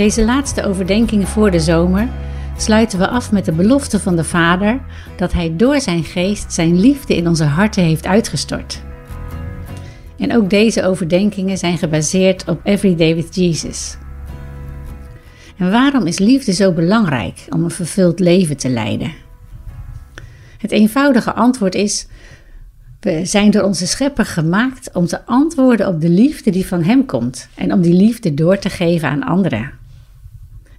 Deze laatste overdenkingen voor de zomer sluiten we af met de belofte van de Vader dat Hij door Zijn geest Zijn liefde in onze harten heeft uitgestort. En ook deze overdenkingen zijn gebaseerd op Everyday with Jesus. En waarom is liefde zo belangrijk om een vervuld leven te leiden? Het eenvoudige antwoord is: we zijn door onze schepper gemaakt om te antwoorden op de liefde die van Hem komt en om die liefde door te geven aan anderen.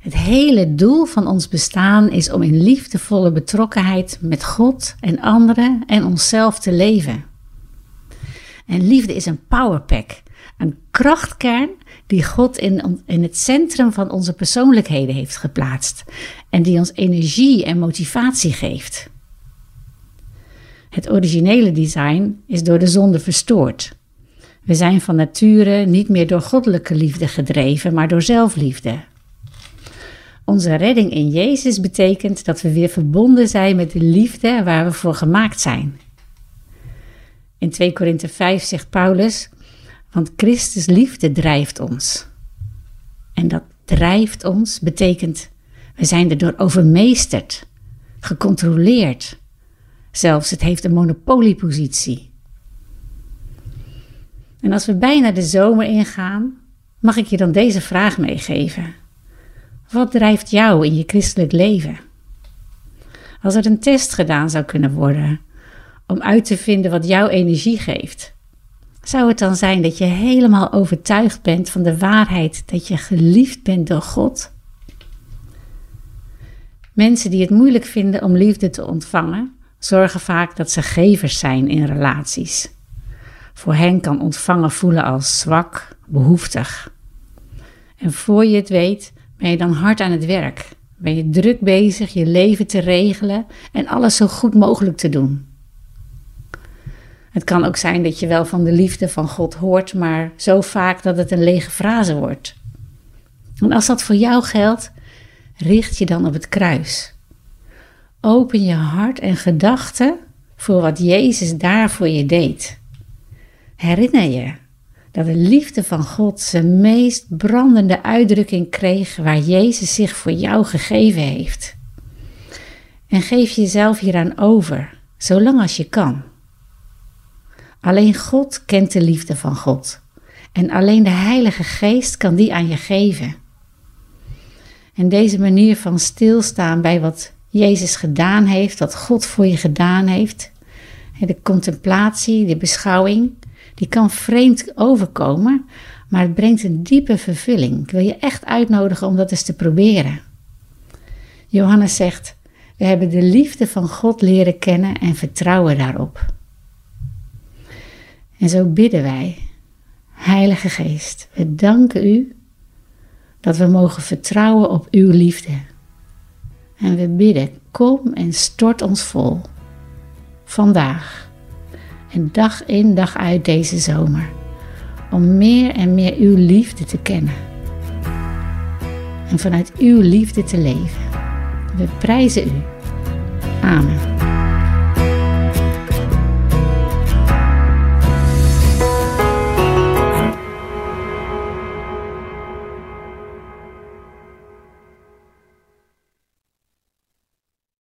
Het hele doel van ons bestaan is om in liefdevolle betrokkenheid met God en anderen en onszelf te leven. En liefde is een powerpack, een krachtkern die God in, in het centrum van onze persoonlijkheden heeft geplaatst en die ons energie en motivatie geeft. Het originele design is door de zonde verstoord. We zijn van nature niet meer door goddelijke liefde gedreven, maar door zelfliefde. Onze redding in Jezus betekent dat we weer verbonden zijn met de liefde waar we voor gemaakt zijn. In 2 Korinthe 5 zegt Paulus: Want Christus liefde drijft ons. En dat drijft ons betekent we zijn erdoor overmeesterd, gecontroleerd. Zelfs het heeft een monopoliepositie. En als we bijna de zomer ingaan, mag ik je dan deze vraag meegeven. Wat drijft jou in je christelijk leven? Als er een test gedaan zou kunnen worden om uit te vinden wat jouw energie geeft, zou het dan zijn dat je helemaal overtuigd bent van de waarheid dat je geliefd bent door God? Mensen die het moeilijk vinden om liefde te ontvangen, zorgen vaak dat ze gevers zijn in relaties. Voor hen kan ontvangen voelen als zwak, behoeftig. En voor je het weet, ben je dan hard aan het werk. Ben je druk bezig je leven te regelen en alles zo goed mogelijk te doen. Het kan ook zijn dat je wel van de liefde van God hoort, maar zo vaak dat het een lege frase wordt. En als dat voor jou geldt, richt je dan op het kruis. Open je hart en gedachten voor wat Jezus daar voor je deed. Herinner je dat de liefde van God zijn meest brandende uitdrukking kreeg waar Jezus zich voor jou gegeven heeft. En geef jezelf hieraan over, zolang als je kan. Alleen God kent de liefde van God en alleen de Heilige Geest kan die aan je geven. En deze manier van stilstaan bij wat Jezus gedaan heeft, wat God voor je gedaan heeft, de contemplatie, de beschouwing, die kan vreemd overkomen, maar het brengt een diepe vervulling. Ik wil je echt uitnodigen om dat eens te proberen. Johannes zegt: We hebben de liefde van God leren kennen en vertrouwen daarop. En zo bidden wij, Heilige Geest, we danken U dat we mogen vertrouwen op Uw liefde. En we bidden, kom en stort ons vol. Vandaag en dag in dag uit deze zomer. Om meer en meer uw liefde te kennen. En vanuit uw liefde te leven. We prijzen u. Amen.